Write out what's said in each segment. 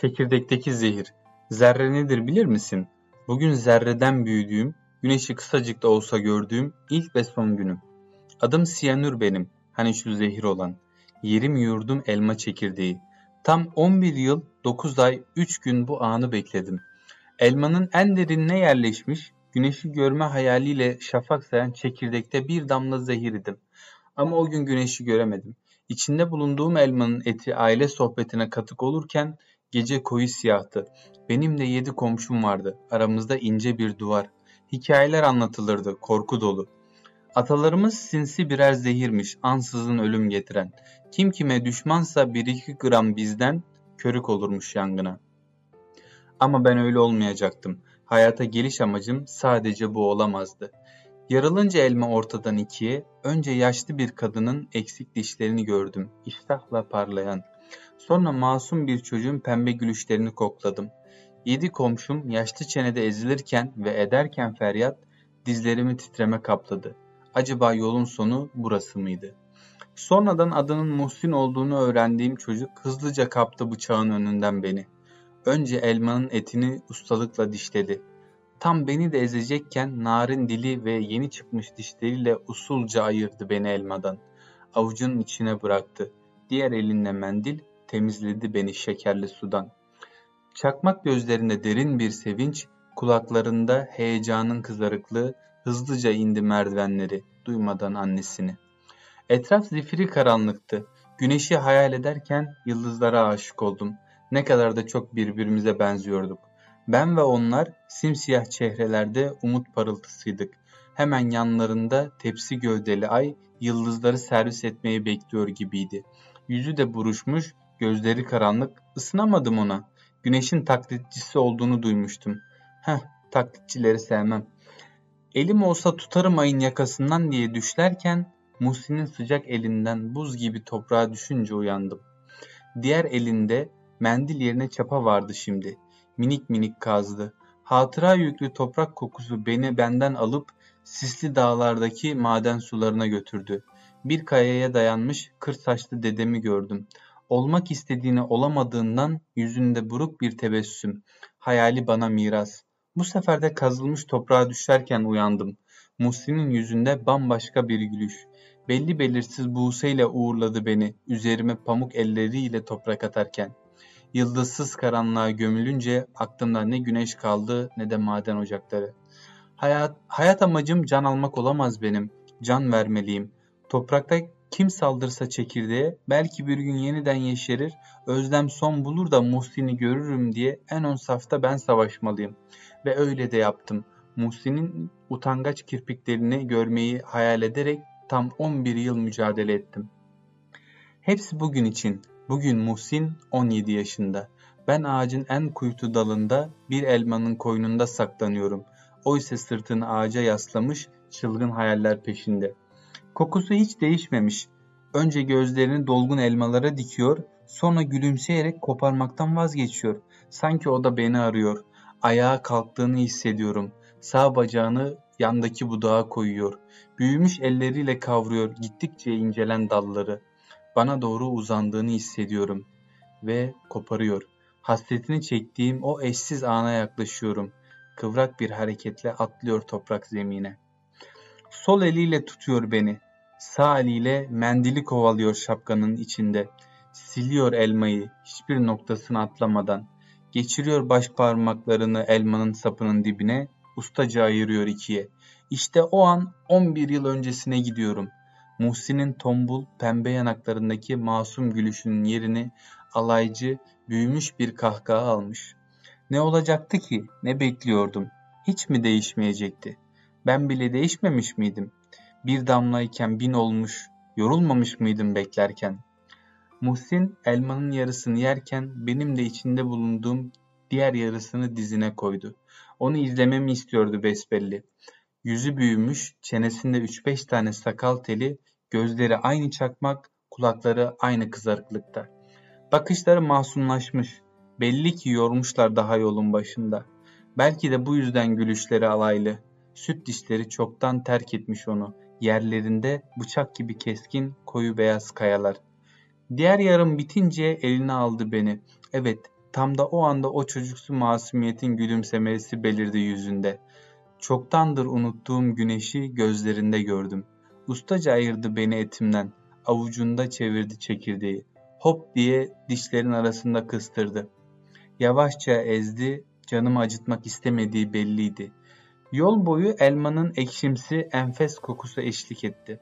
Çekirdekteki zehir. Zerre nedir bilir misin? Bugün zerreden büyüdüğüm, güneşi kısacık da olsa gördüğüm ilk ve son günüm. Adım Siyanür benim, hani şu zehir olan. Yerim yurdum elma çekirdeği. Tam 11 yıl, 9 ay, 3 gün bu anı bekledim. Elmanın en derinine yerleşmiş, güneşi görme hayaliyle şafak sayan çekirdekte bir damla zehir idim. Ama o gün güneşi göremedim. İçinde bulunduğum elmanın eti aile sohbetine katık olurken Gece koyu siyahtı. Benim de yedi komşum vardı. Aramızda ince bir duvar. Hikayeler anlatılırdı, korku dolu. Atalarımız sinsi birer zehirmiş, ansızın ölüm getiren. Kim kime düşmansa bir iki gram bizden körük olurmuş yangına. Ama ben öyle olmayacaktım. Hayata geliş amacım sadece bu olamazdı. Yarılınca elma ortadan ikiye, önce yaşlı bir kadının eksik dişlerini gördüm, iştahla parlayan. Sonra masum bir çocuğun pembe gülüşlerini kokladım. Yedi komşum yaşlı çenede ezilirken ve ederken feryat dizlerimi titreme kapladı. Acaba yolun sonu burası mıydı? Sonradan adının Muhsin olduğunu öğrendiğim çocuk hızlıca kaptı bıçağın önünden beni. Önce elmanın etini ustalıkla dişledi. Tam beni de ezecekken narin dili ve yeni çıkmış dişleriyle usulca ayırdı beni elmadan. Avucunun içine bıraktı. Diğer elinde mendil temizledi beni şekerli sudan. Çakmak gözlerinde derin bir sevinç, kulaklarında heyecanın kızarıklığı hızlıca indi merdivenleri, duymadan annesini. Etraf zifiri karanlıktı. Güneşi hayal ederken yıldızlara aşık oldum. Ne kadar da çok birbirimize benziyorduk. Ben ve onlar simsiyah çehrelerde umut parıltısıydık. Hemen yanlarında tepsi gövdeli ay yıldızları servis etmeyi bekliyor gibiydi. Yüzü de buruşmuş, Gözleri karanlık, ısınamadım ona. Güneşin taklitçisi olduğunu duymuştum. Heh, taklitçileri sevmem. Elim olsa tutarım ayın yakasından diye düşlerken Muhsin'in sıcak elinden buz gibi toprağa düşünce uyandım. Diğer elinde mendil yerine çapa vardı şimdi. Minik minik kazdı. Hatıra yüklü toprak kokusu beni benden alıp sisli dağlardaki maden sularına götürdü. Bir kayaya dayanmış kır saçlı dedemi gördüm. Olmak istediğini olamadığından yüzünde buruk bir tebessüm. Hayali bana miras. Bu sefer de kazılmış toprağa düşerken uyandım. Muhsin'in yüzünde bambaşka bir gülüş. Belli belirsiz buğseyle uğurladı beni, üzerime pamuk elleriyle toprak atarken. Yıldızsız karanlığa gömülünce aklımda ne güneş kaldı ne de maden ocakları. Hayat, hayat amacım can almak olamaz benim. Can vermeliyim. Toprakta kim saldırsa çekirdeğe belki bir gün yeniden yeşerir, özlem son bulur da Muhsin'i görürüm diye en ön safta ben savaşmalıyım. Ve öyle de yaptım. Muhsin'in utangaç kirpiklerini görmeyi hayal ederek tam 11 yıl mücadele ettim. Hepsi bugün için. Bugün Muhsin 17 yaşında. Ben ağacın en kuytu dalında bir elmanın koynunda saklanıyorum. O ise sırtını ağaca yaslamış çılgın hayaller peşinde.'' Kokusu hiç değişmemiş. Önce gözlerini dolgun elmalara dikiyor, sonra gülümseyerek koparmaktan vazgeçiyor. Sanki o da beni arıyor. Ayağa kalktığını hissediyorum. Sağ bacağını yandaki budağa koyuyor. Büyümüş elleriyle kavruyor gittikçe incelen dalları. Bana doğru uzandığını hissediyorum ve koparıyor. Hasretini çektiğim o eşsiz ana yaklaşıyorum. Kıvrak bir hareketle atlıyor toprak zemine. Sol eliyle tutuyor beni. Sağ eliyle mendili kovalıyor şapkanın içinde. Siliyor elmayı hiçbir noktasını atlamadan. Geçiriyor baş parmaklarını elmanın sapının dibine, ustaca ayırıyor ikiye. İşte o an 11 yıl öncesine gidiyorum. Muhsin'in tombul pembe yanaklarındaki masum gülüşünün yerini alaycı, büyümüş bir kahkaha almış. Ne olacaktı ki? Ne bekliyordum? Hiç mi değişmeyecekti? Ben bile değişmemiş miydim? Bir damlayken bin olmuş, yorulmamış mıydım beklerken? Muhsin elmanın yarısını yerken benim de içinde bulunduğum diğer yarısını dizine koydu. Onu izlememi istiyordu besbelli. Yüzü büyümüş, çenesinde 3-5 tane sakal teli, gözleri aynı çakmak, kulakları aynı kızarıklıkta. Bakışları masumlaşmış. Belli ki yormuşlar daha yolun başında. Belki de bu yüzden gülüşleri alaylı. Süt dişleri çoktan terk etmiş onu. Yerlerinde bıçak gibi keskin koyu beyaz kayalar. Diğer yarım bitince eline aldı beni. Evet, Tam da o anda o çocuksu masumiyetin gülümsemesi belirdi yüzünde. Çoktandır unuttuğum güneşi gözlerinde gördüm. Ustaca ayırdı beni etimden. Avucunda çevirdi çekirdeği. Hop diye dişlerin arasında kıstırdı. Yavaşça ezdi, canımı acıtmak istemediği belliydi. Yol boyu elmanın ekşimsi enfes kokusu eşlik etti.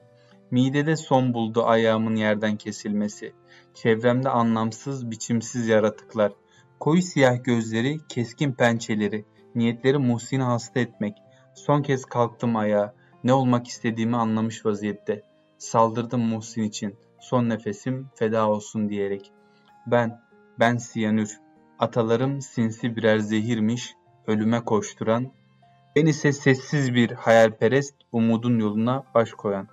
Midede son buldu ayağımın yerden kesilmesi. Çevremde anlamsız, biçimsiz yaratıklar. Koyu siyah gözleri, keskin pençeleri, niyetleri Muhsin'i hasta etmek. Son kez kalktım ayağa. Ne olmak istediğimi anlamış vaziyette. Saldırdım Muhsin için. Son nefesim feda olsun diyerek. Ben, ben siyanür. Atalarım sinsi birer zehirmiş, ölüme koşturan. Ben ise sessiz bir hayalperest, umudun yoluna baş koyan.